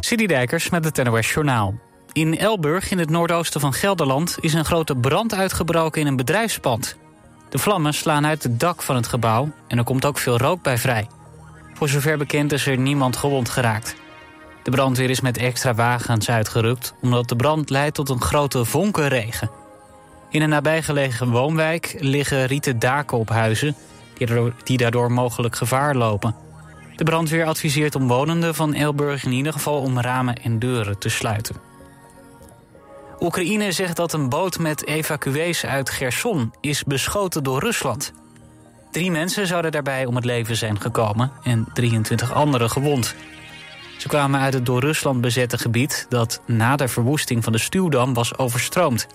Dijkers met het NOS Journaal. In Elburg, in het noordoosten van Gelderland... is een grote brand uitgebroken in een bedrijfspand. De vlammen slaan uit het dak van het gebouw... en er komt ook veel rook bij vrij. Voor zover bekend is er niemand gewond geraakt. De brandweer is met extra wagens uitgerukt... omdat de brand leidt tot een grote vonkenregen. In een nabijgelegen woonwijk liggen rieten daken op huizen... die daardoor mogelijk gevaar lopen... De brandweer adviseert omwonenden van Elburg in ieder geval om ramen en deuren te sluiten. Oekraïne zegt dat een boot met evacuees uit Gerson is beschoten door Rusland. Drie mensen zouden daarbij om het leven zijn gekomen en 23 anderen gewond. Ze kwamen uit het door Rusland bezette gebied dat na de verwoesting van de stuwdam was overstroomd.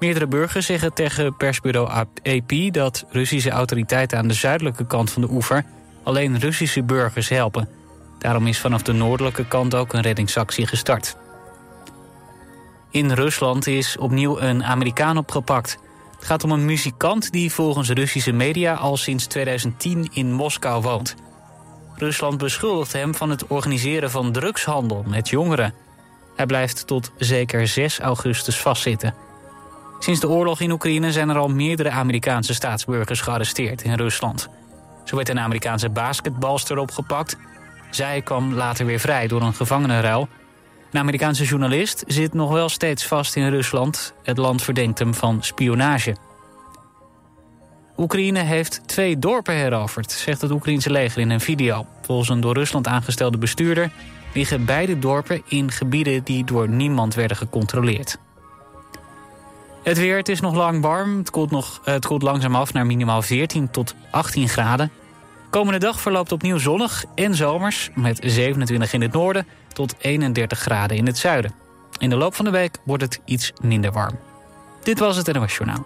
Meerdere burgers zeggen tegen persbureau AP dat Russische autoriteiten aan de zuidelijke kant van de oever alleen Russische burgers helpen. Daarom is vanaf de noordelijke kant ook een reddingsactie gestart. In Rusland is opnieuw een Amerikaan opgepakt. Het gaat om een muzikant die volgens Russische media al sinds 2010 in Moskou woont. Rusland beschuldigt hem van het organiseren van drugshandel met jongeren. Hij blijft tot zeker 6 augustus vastzitten. Sinds de oorlog in Oekraïne zijn er al meerdere Amerikaanse staatsburgers gearresteerd in Rusland. Zo werd een Amerikaanse basketbalster opgepakt. Zij kwam later weer vrij door een gevangenenruil. Een Amerikaanse journalist zit nog wel steeds vast in Rusland. Het land verdenkt hem van spionage. Oekraïne heeft twee dorpen heroverd, zegt het Oekraïense leger in een video. Volgens een door Rusland aangestelde bestuurder liggen beide dorpen in gebieden die door niemand werden gecontroleerd. Het weer, het is nog lang warm. Het koelt, nog, het koelt langzaam af naar minimaal 14 tot 18 graden. Komende dag verloopt opnieuw zonnig en zomers... met 27 in het noorden tot 31 graden in het zuiden. In de loop van de week wordt het iets minder warm. Dit was het NOS Journaal.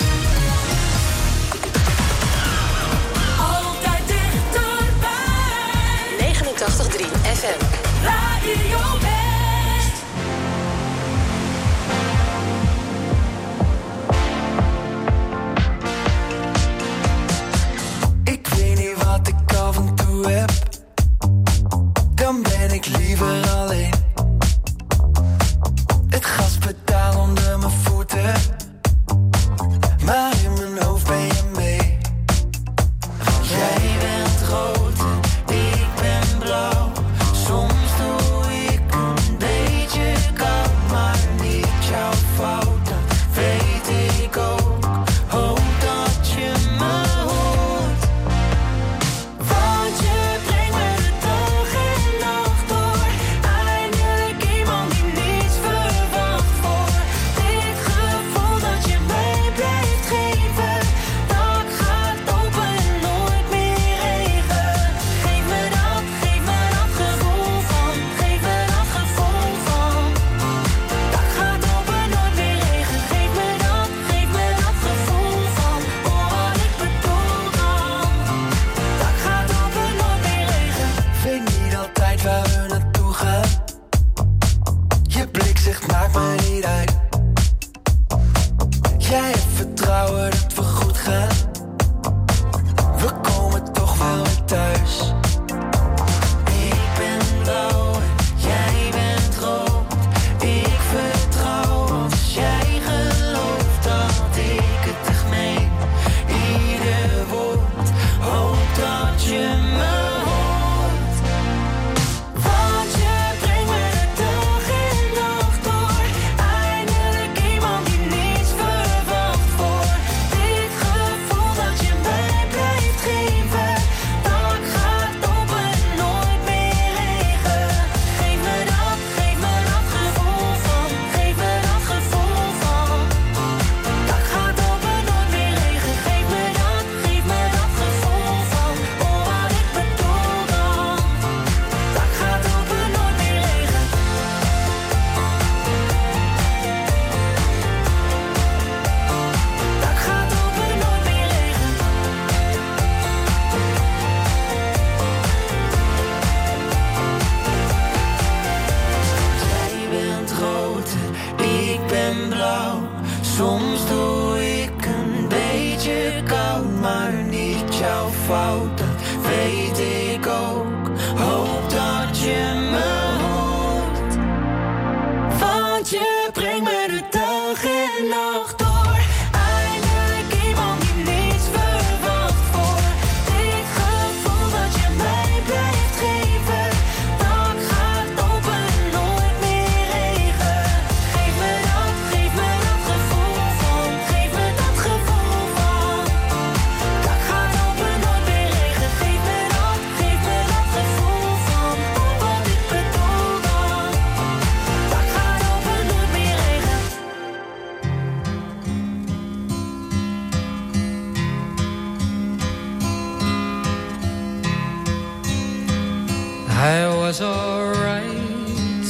I was alright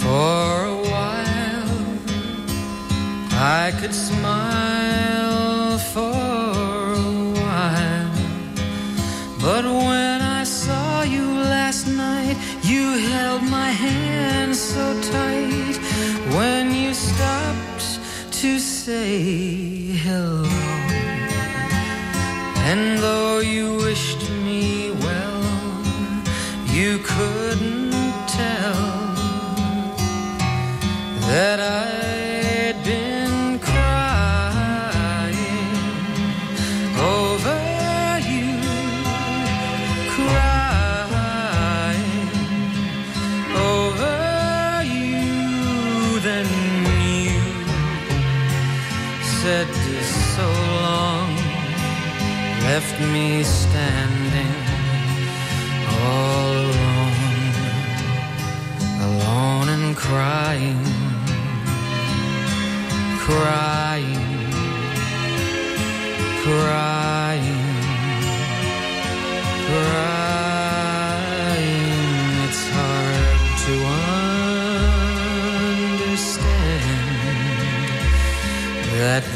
for a while. I could smile for a while. But when I saw you last night, you held my hand so tight. When you stopped to say,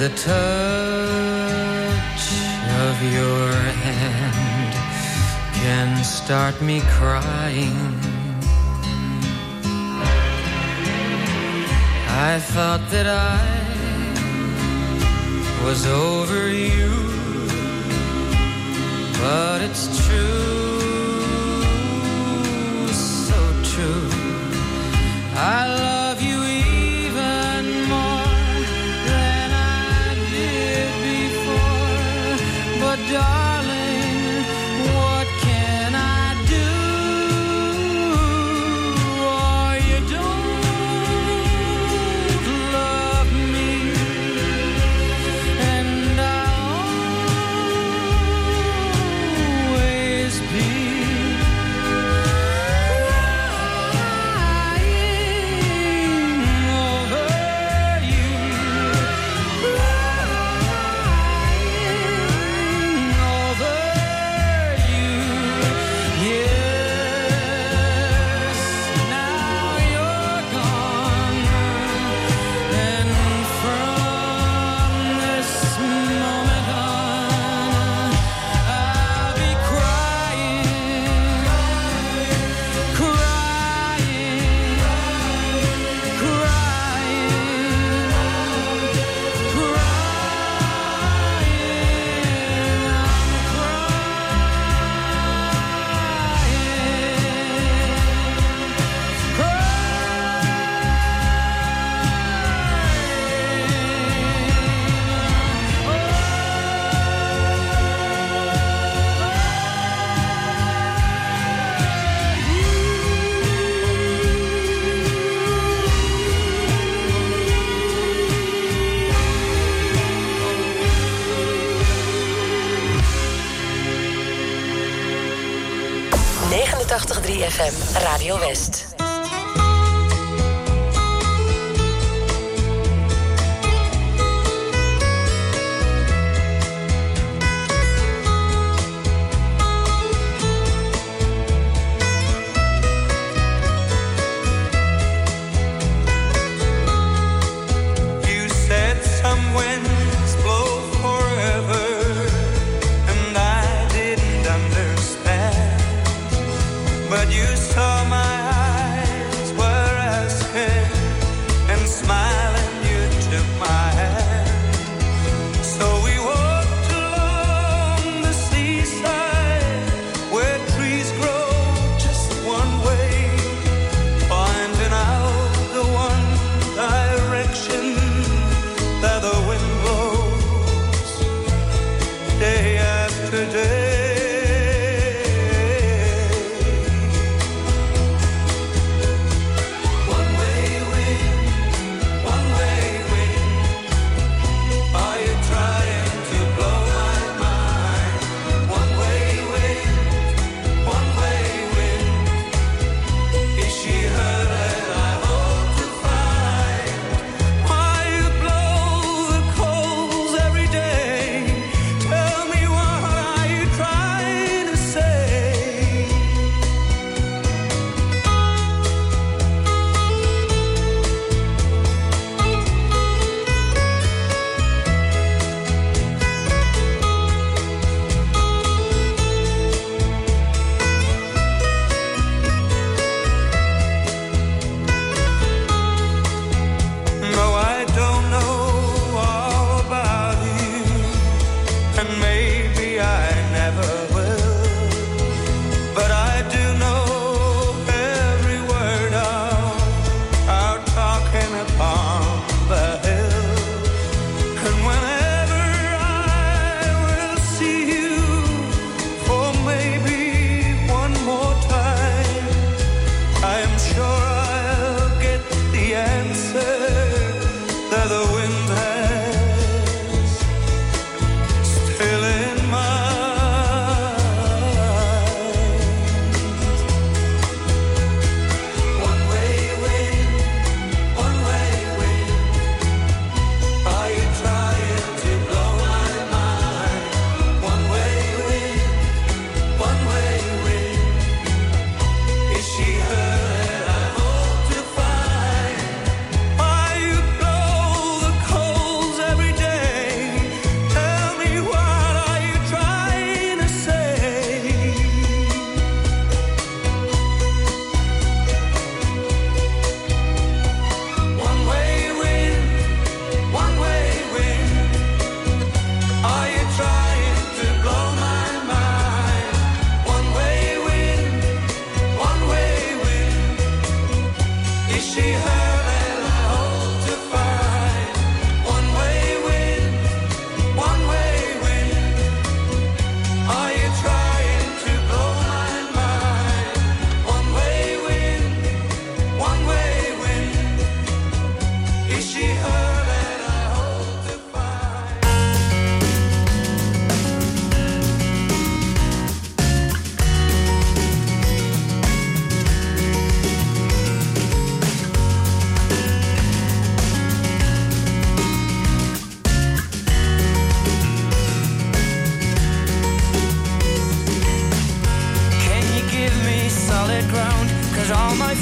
the touch of your hand can start me crying. I thought that I was over you, but it's true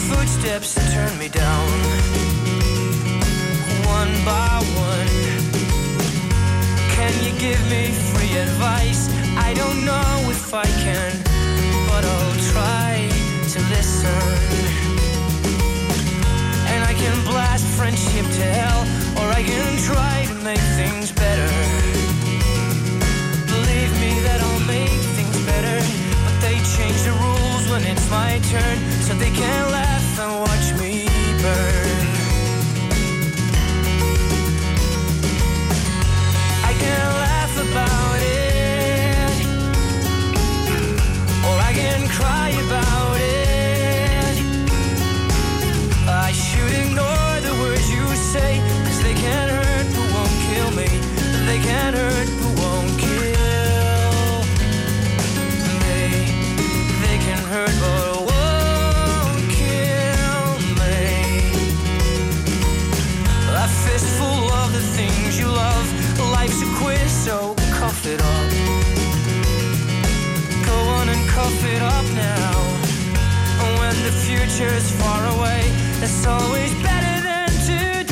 footsteps turn me down one by one. Can you give me free advice? I don't know if I can, but I'll try to listen. And I can blast friendship to hell, or I can try to make things better. Believe me that I'll make things better, but they change the rules when it's my turn so they can laugh and watch me burn. future's far away. That's always better than today.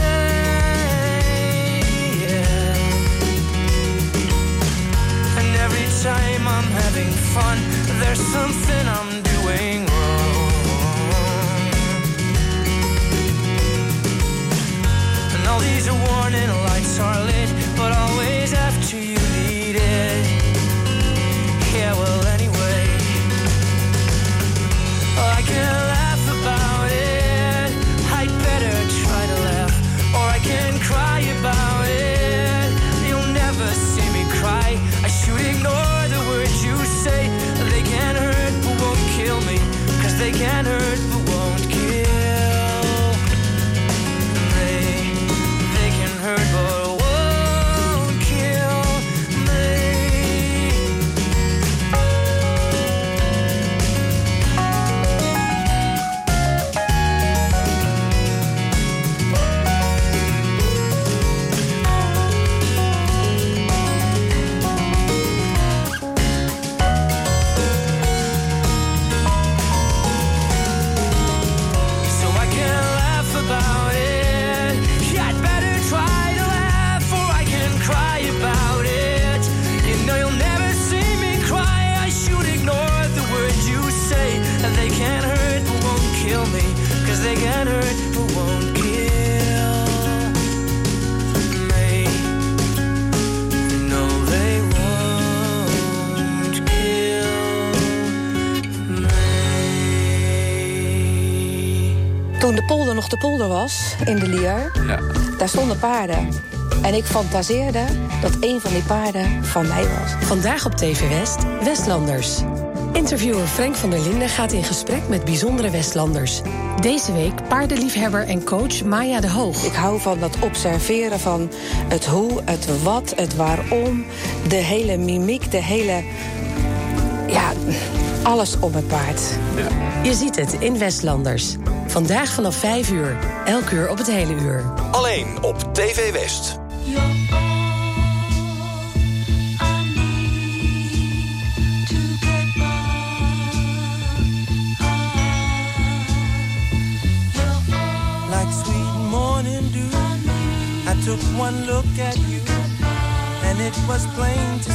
And every time I'm having fun, there's something I'm doing wrong. And all these warning lights are lit, but always after you. in de Lier. Ja. Daar stonden paarden. En ik fantaseerde dat een van die paarden van mij was. Vandaag op TV West, Westlanders. Interviewer Frank van der Linden gaat in gesprek met bijzondere Westlanders. Deze week paardenliefhebber en coach Maya de Hoog. Ik hou van dat observeren van het hoe, het wat, het waarom. De hele mimiek, de hele... Ja, alles om het paard. Ja. Je ziet het in Westlanders. Vandaag vanaf 5 uur, elk uur op het hele uur. Alleen op TV West. Like sweet morning dew, I took one look at you, and it was plain to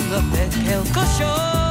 van de pet heel show.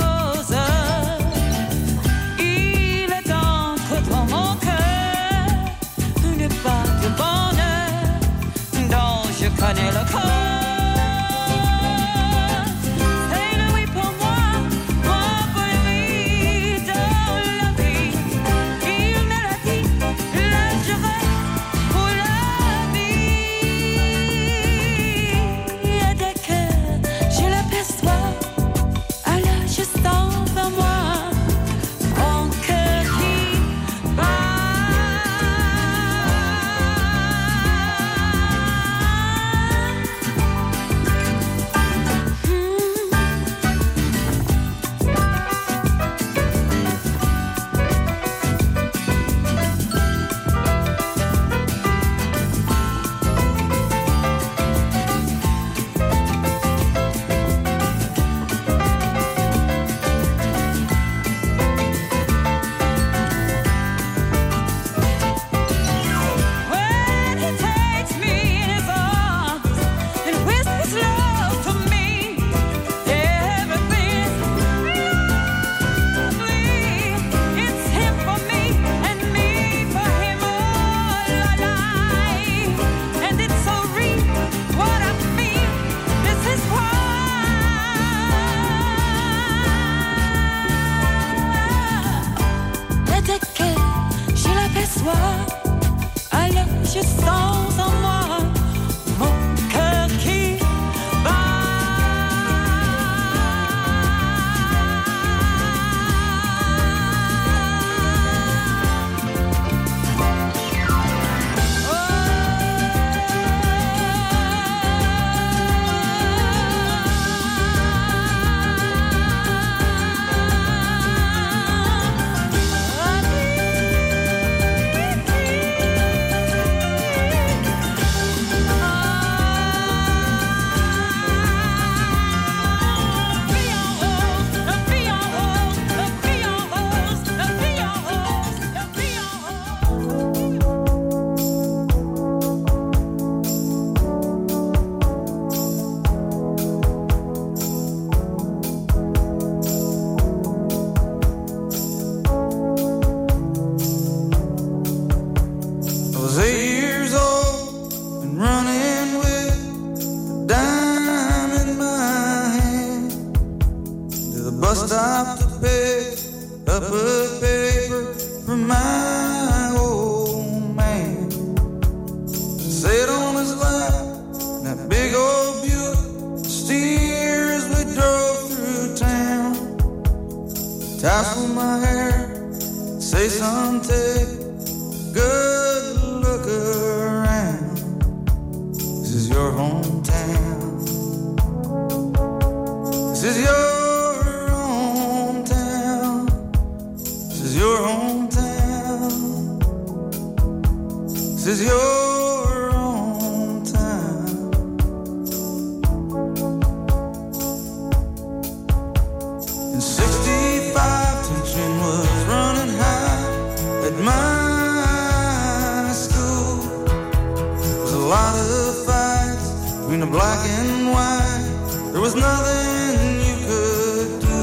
in black and white. There was nothing you could do.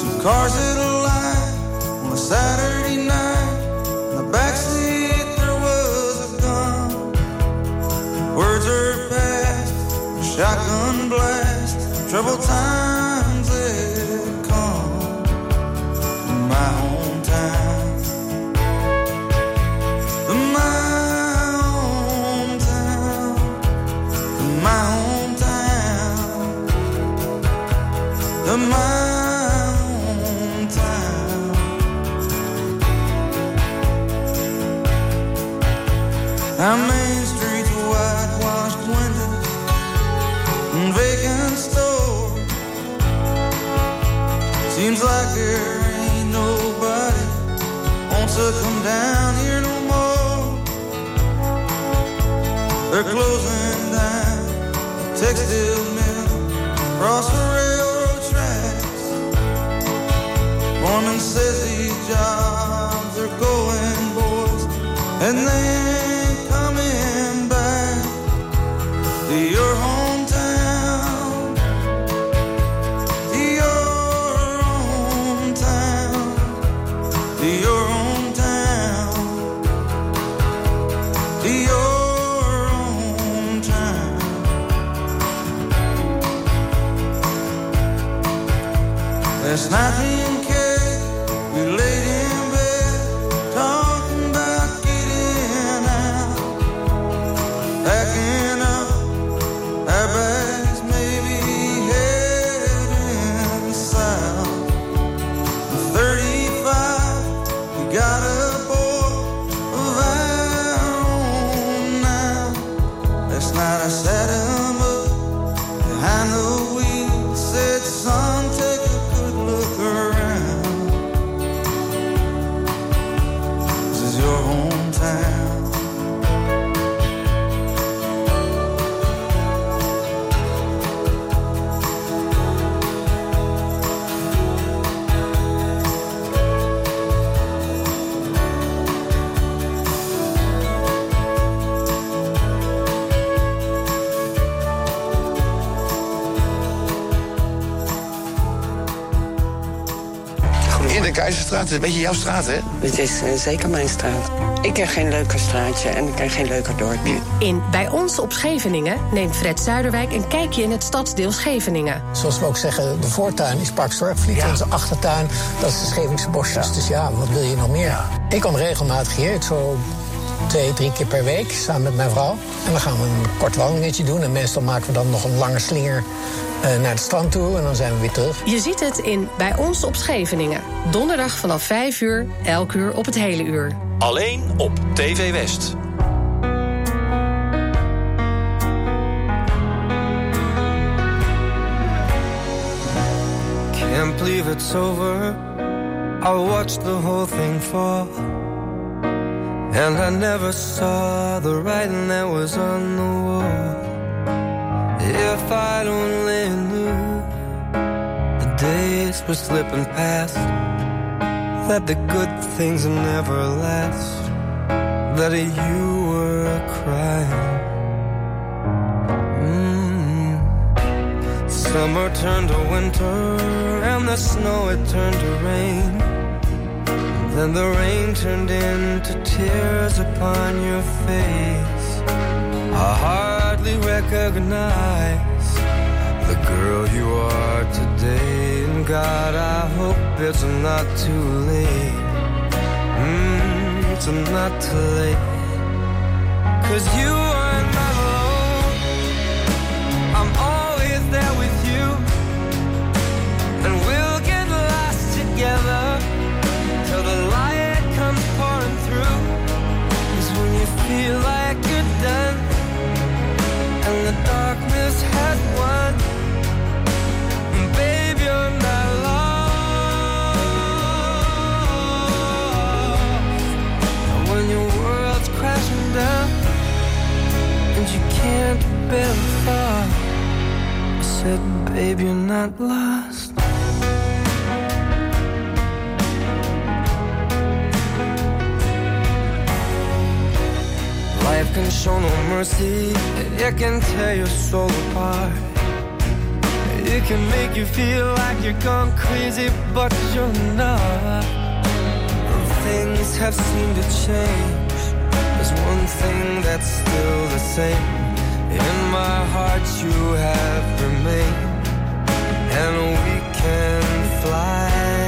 Two cars closing down. The textile mill across is een beetje jouw straat, hè? Het is eh, zeker mijn straat. Ik ken geen leuker straatje en ik ken geen leuker dorpje. In Bij ons op Scheveningen neemt Fred Zuiderwijk een kijkje in het stadsdeel Scheveningen. Zoals we ook zeggen, de voortuin is Parksdorp. Vliet onze achtertuin, dat is de Scheveningse bosjes. Dus ja, wat wil je nog meer? Ik kom regelmatig hier, zo twee, drie keer per week, samen met mijn vrouw. En dan gaan we een kort wandelingetje doen. En meestal maken we dan nog een lange slinger naar het strand toe. En dan zijn we weer terug. Je ziet het in Bij ons op Scheveningen. Donderdag vanaf 5 uur, elk uur op het hele uur. Alleen op TV West. Can't believe it's over. I watched the whole thing fall. And I never saw the writing that was on the wall. If I'd only knew the days were slipping past, that the good things never last, that you were crying. Mm. Summer turned to winter, and the snow it turned to rain. Then the rain turned into tears upon your face. I hardly recognize girl you are today. And God, I hope it's not too late. Mm, it's not too late. Cause you are not alone. I'm always there with you. And we'll get lost together till the light comes pouring through. Is when you feel like you're done and the darkness has won. Can't bear the I said, babe, you're not lost. Life can show no mercy, it can tear your soul apart. It can make you feel like you're gone crazy, but you're not. Things have seemed to change. There's one thing that's still the same. In my heart, you have remained, and we can fly.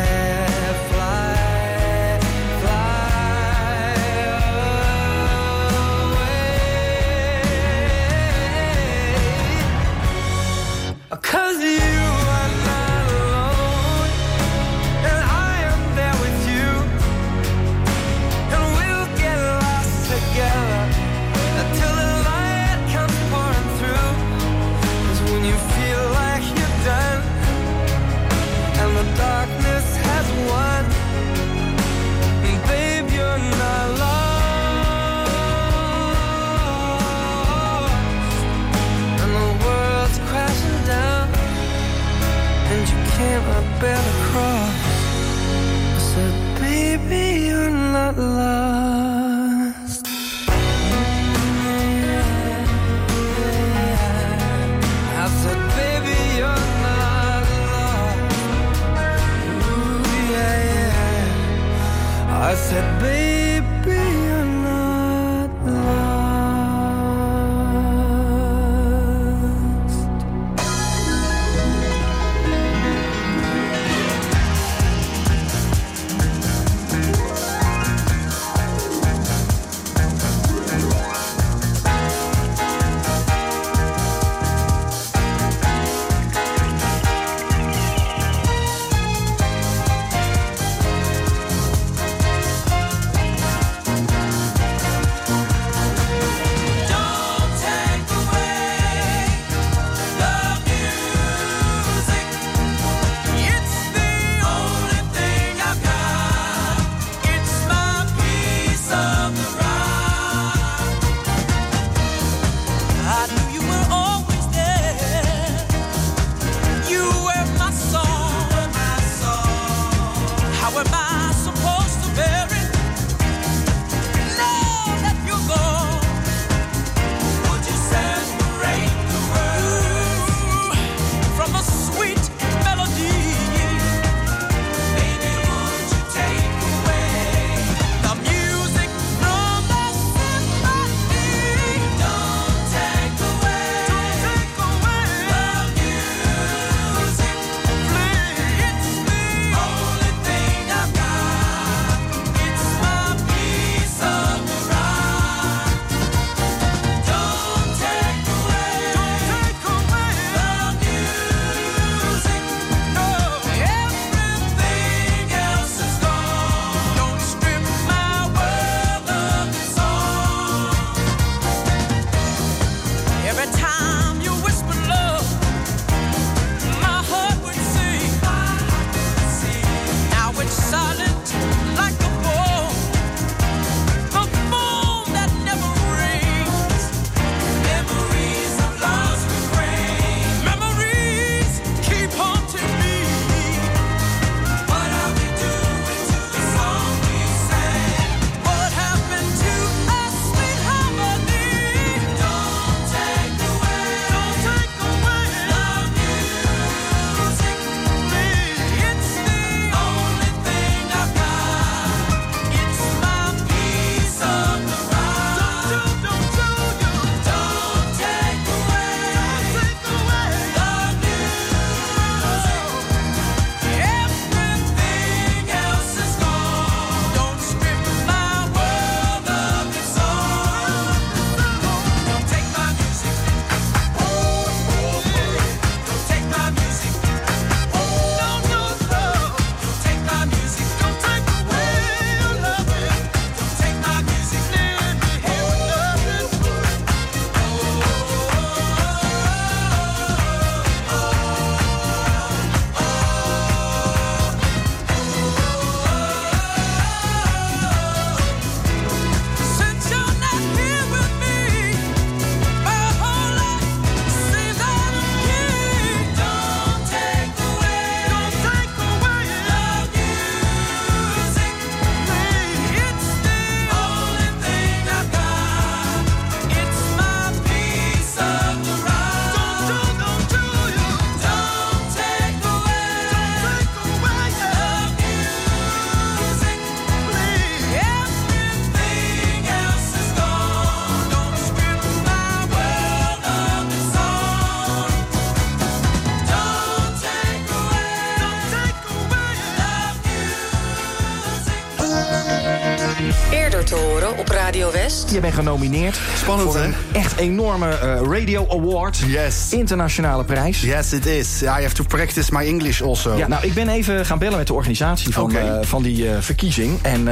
genomineerd. Spannend, voor een enorme eh, Radio Award. Yes. Internationale prijs. Yes, it is. I have to practice my English also. Ja, nou, ik ben even gaan bellen met de organisatie van, eh, van die eh, verkiezing. En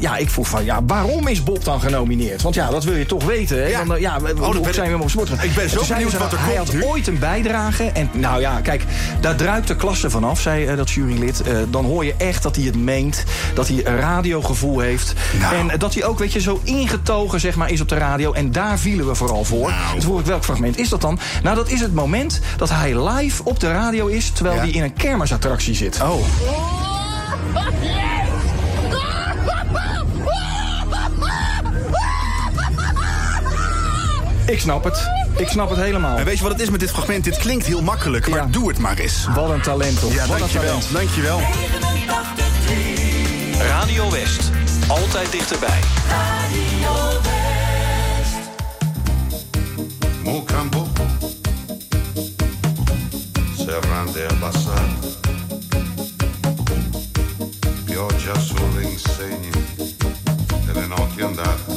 ja, ik vroeg van, ja, waarom is Bob dan genomineerd? Want ja, dat wil je toch weten. Hè? Ja. Want, ja, we- dat hoe ben zijn we op sport? Ik ben zo benieuwd ze, wat er Hij komt had ooit een bijdrage. En nou ja, kijk, daar druipt de klasse vanaf, zei dat jurylid. Dan hoor je echt dat hij het meent. Dat hij een radiogevoel heeft. Nou. En dat hij ook, weet je, zo ingetogen zeg maar, is op de radio. En daar vielen we vooral voor. Nou. Vroeg ik, welk fragment is dat dan? Nou, dat is het moment dat hij live op de radio is... terwijl Ja. hij in een kermisattractie zit. Oh. Ik snap het. Ik snap het helemaal. En weet je wat het is met dit fragment? Dit klinkt heel makkelijk, maar Ja. doe het maar eens. Wat een talent, toch? Ja, Wat een dankjewel. talent. Dankjewel. Radio West. Altijd dichterbij. Mocambo, serrande abbassate, pioggia sulle insegne delle notti andate.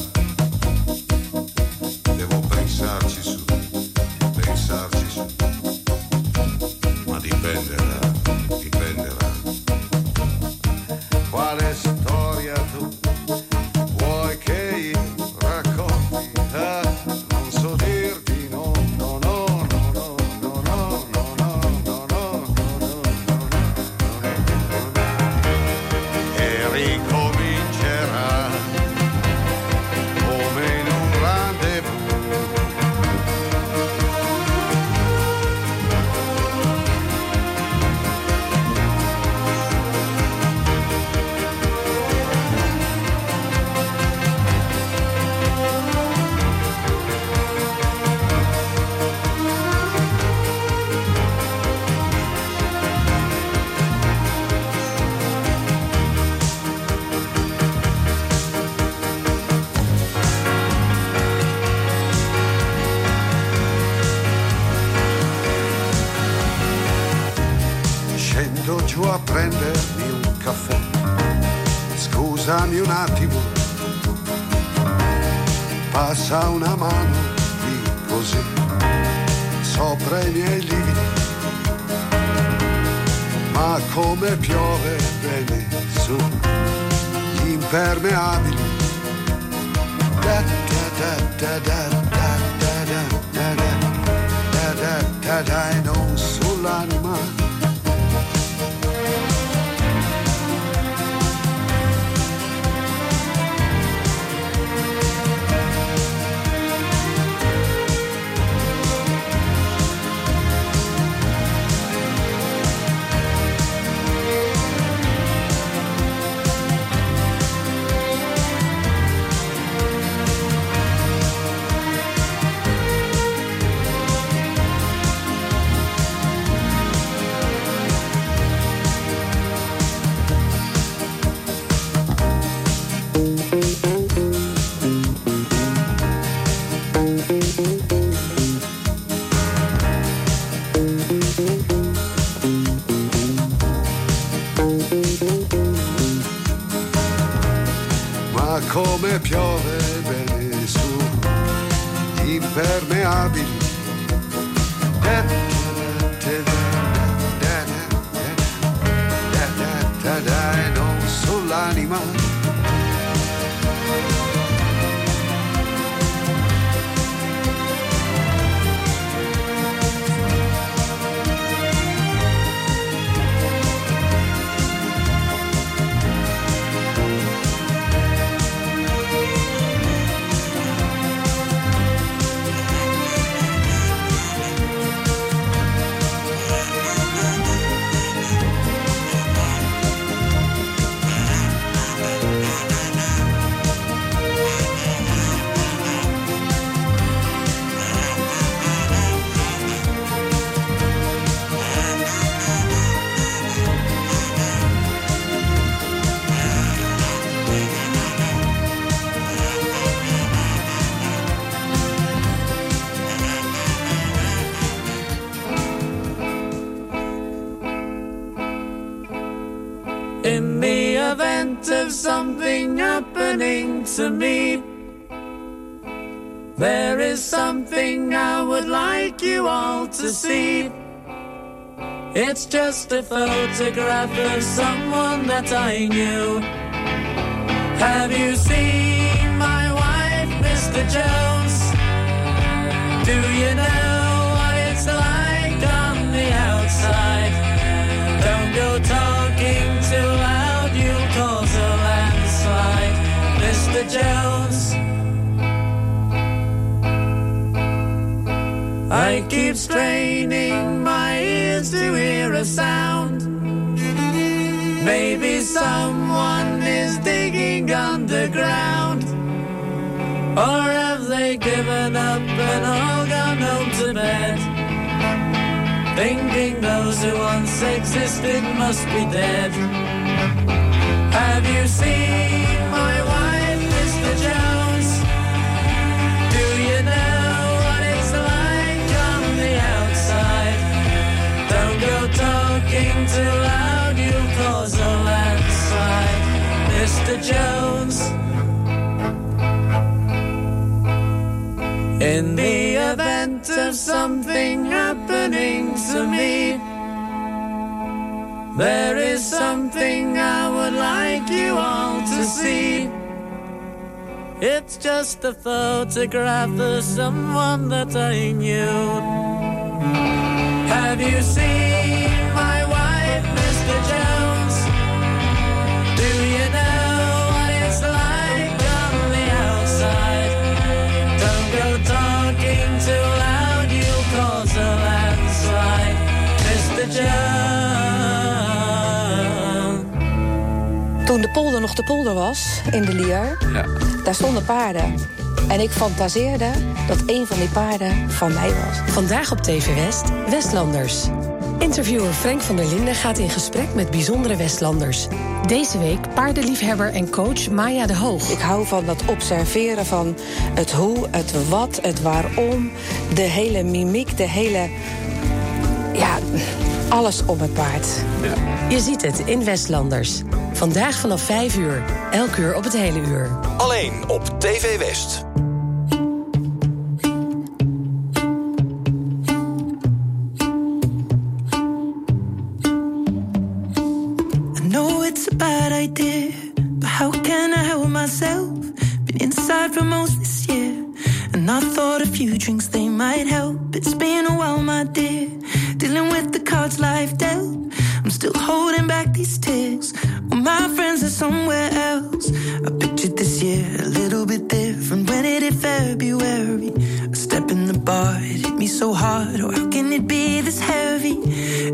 Come piove bene su gli impermeabili. Da da da da da da da da da da da da da da e come piove bene su impermeabili. To me, There is something I would like you all to see. It's just a photograph of someone that I knew. Have you seen my wife, Mr. Jones? Do you know what it's like on the outside? Don't go talking Jones. I keep straining my ears to hear a sound. Maybe someone is digging underground. Or have they given up and all gone home to bed? Thinking those who once existed must be dead. Have you seen In the event of something happening to me, there is something I would like you all to see. It's just a photograph of someone that I knew. Have you seen my wife, Mr. Jones? Do you know what it's like on the outside? Don't go talking too loud, you'll cause a landslide, Mr. Jones. Toen de polder nog de polder was, in de Lier, Ja. daar stonden paarden. En ik fantaseerde dat een van die paarden van mij was. Vandaag op TV West, Westlanders. Interviewer Frank van der Linden gaat in gesprek met bijzondere Westlanders. Deze week paardenliefhebber en coach Maya de Hoog. Ik hou van dat observeren van het hoe, het wat, het waarom. De hele mimiek, de hele... Ja, alles om het paard. Je ziet het in Westlanders. Vandaag vanaf 5 uur. Elk uur op het hele uur. Alleen op TV West. I know it's a bad idea, but how can I help myself? Been inside for most this year, and I thought a few drinks they might help. It's been a while, my dear, dealing with the cards life dealt. I'm still holding back these tears. Well, my friends are somewhere else. I pictured this year a little bit different when it hit February. A step in the bar, it hit me so hard. Oh, how can it be this heavy?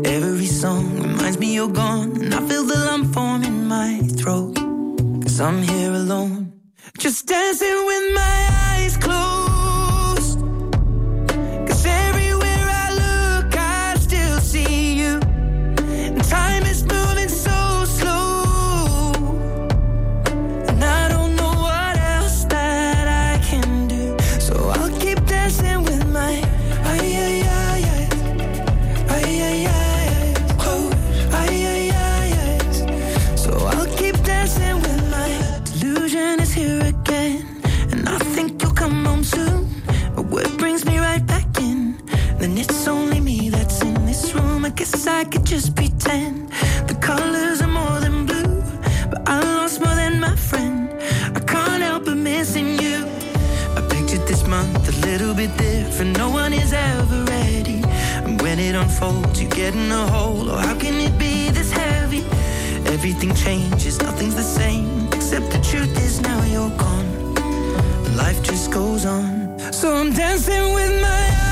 Every song reminds me you're gone, and I feel the lump form in my throat. Cause I'm here alone, just dancing with my unfolds, you get in a hole. Oh, how can it be this heavy? Everything changes, nothing's the same. Except the truth is now you're gone. Life just goes on. So I'm dancing with my eyes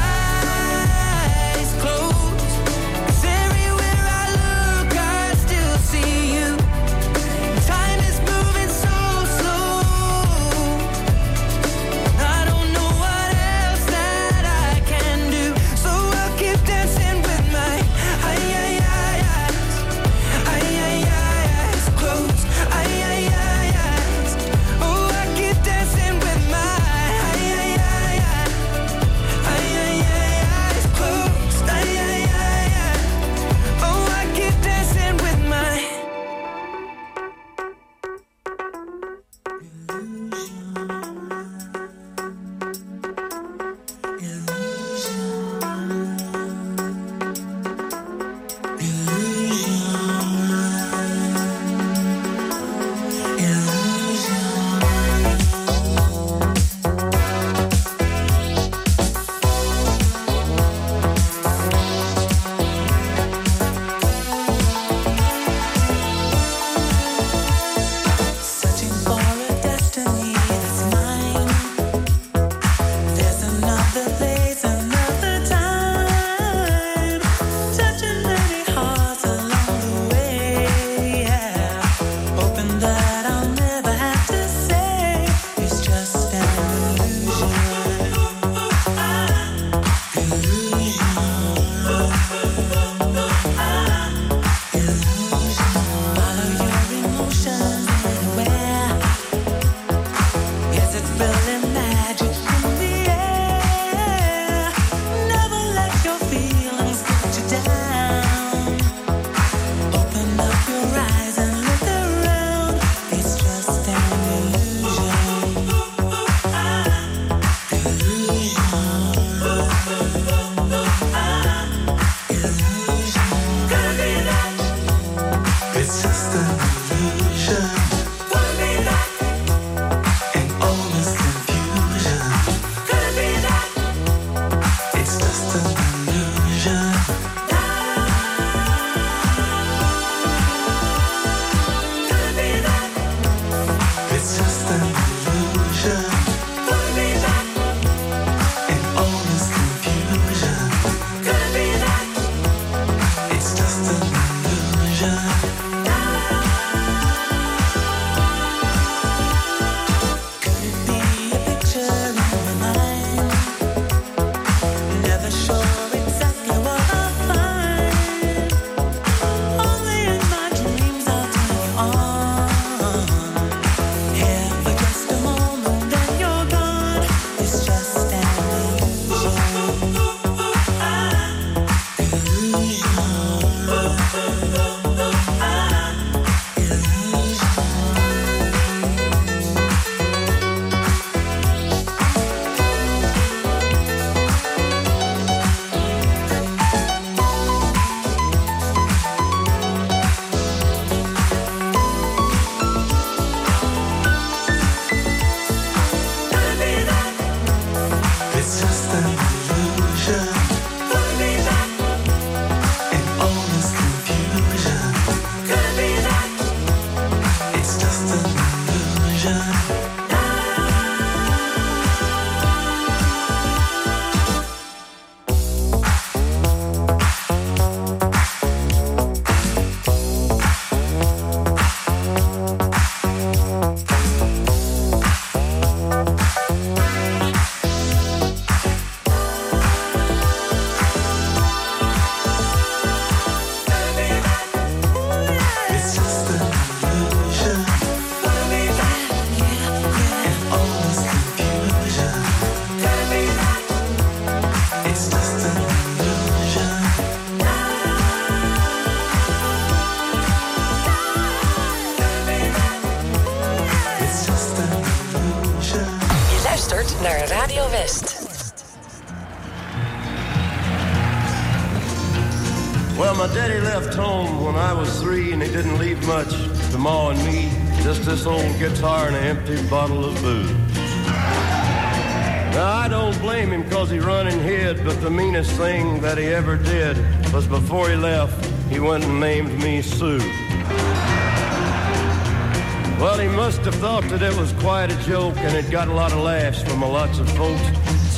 That it was quite a joke and it got a lot of laughs from a lots of folks.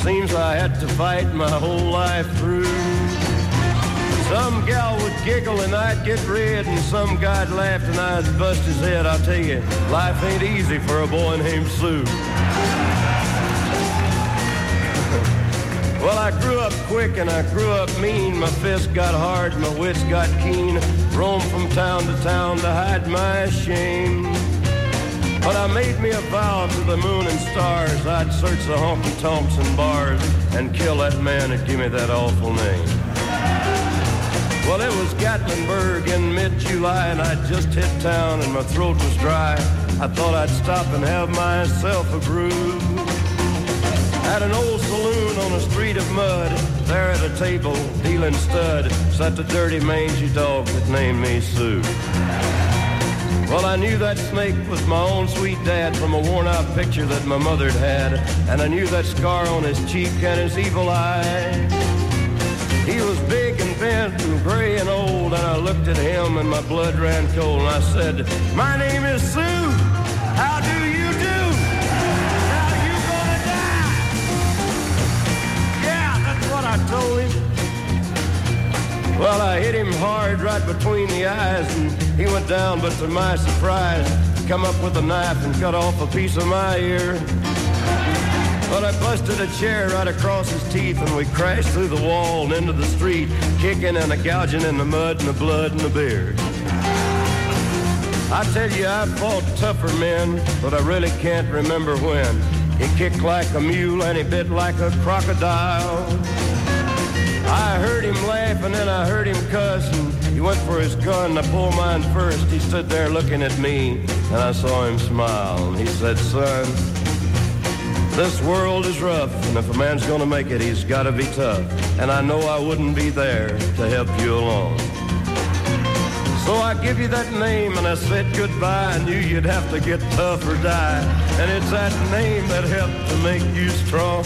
Seems I had to fight my whole life through. Some gal would giggle and I'd get red, and some guy'd laugh and I'd bust his head. I'll tell you, life ain't easy for a boy named Sue. Well, I grew up quick and I grew up mean. My fists got hard, my wits got keen. Roamed from town to town to hide my shame. But I made me a vow to the moon and stars. I'd search the honky tonks and bars and kill that man that gave me that awful name. Well, it was Gatlinburg in mid-July, and I'd just hit town, and my throat was dry. I thought I'd stop and have myself a brew. At an old saloon on a street of mud, there at a table, dealing stud, sat the dirty mangy dog that named me Sue. Well, I knew that snake was my own sweet dad from a worn-out picture that my mother'd had, and I knew that scar on his cheek and his evil eye. He was big and bent and gray and old, and I looked at him and my blood ran cold, and I said, "My name is Sue. How do you do? Now you gonna die?" Yeah, that's what I told him. Well, I hit him hard right between the eyes, and he went down, but to my surprise, come up with a knife and cut off a piece of my ear. But I busted a chair right across his teeth, and we crashed through the wall and into the street, kicking and a gouging in the mud and the blood and the beer. I tell you, I fought tougher men, but I really can't remember when. He kicked like a mule and he bit like a crocodile. I heard him laugh and then I heard him cuss and he went for his gun. I pulled mine first. He stood there looking at me and I saw him smile. And he said, son, this world is rough and if a man's gonna make it, he's gotta be tough. And I know I wouldn't be there to help you along. So I give you that name and I said goodbye. I knew you'd have to get tough or die. And it's that name that helped to make you strong.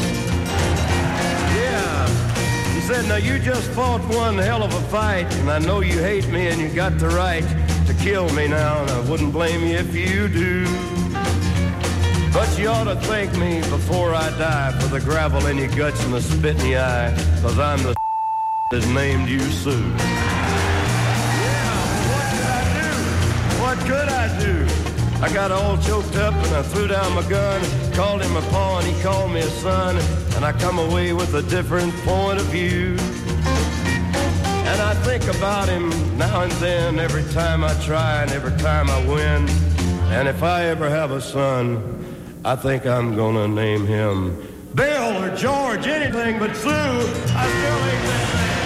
Said, now you just fought one hell of a fight. And I know you hate me and you got the right to kill me now. And I wouldn't blame you if you do. But you ought to thank me before I die for the gravel in your guts and the spit in your eye. Cause I'm the that named you Sue. Yeah, What could I do? What could I got all choked up and I threw down my gun, called him a paw and he called me a son, and I come away with a different point of view. And I think about him now and then, every time I try and every time I win. And if I ever have a son, I think I'm gonna name him Bill or George, anything but Sue. I still ain't that man.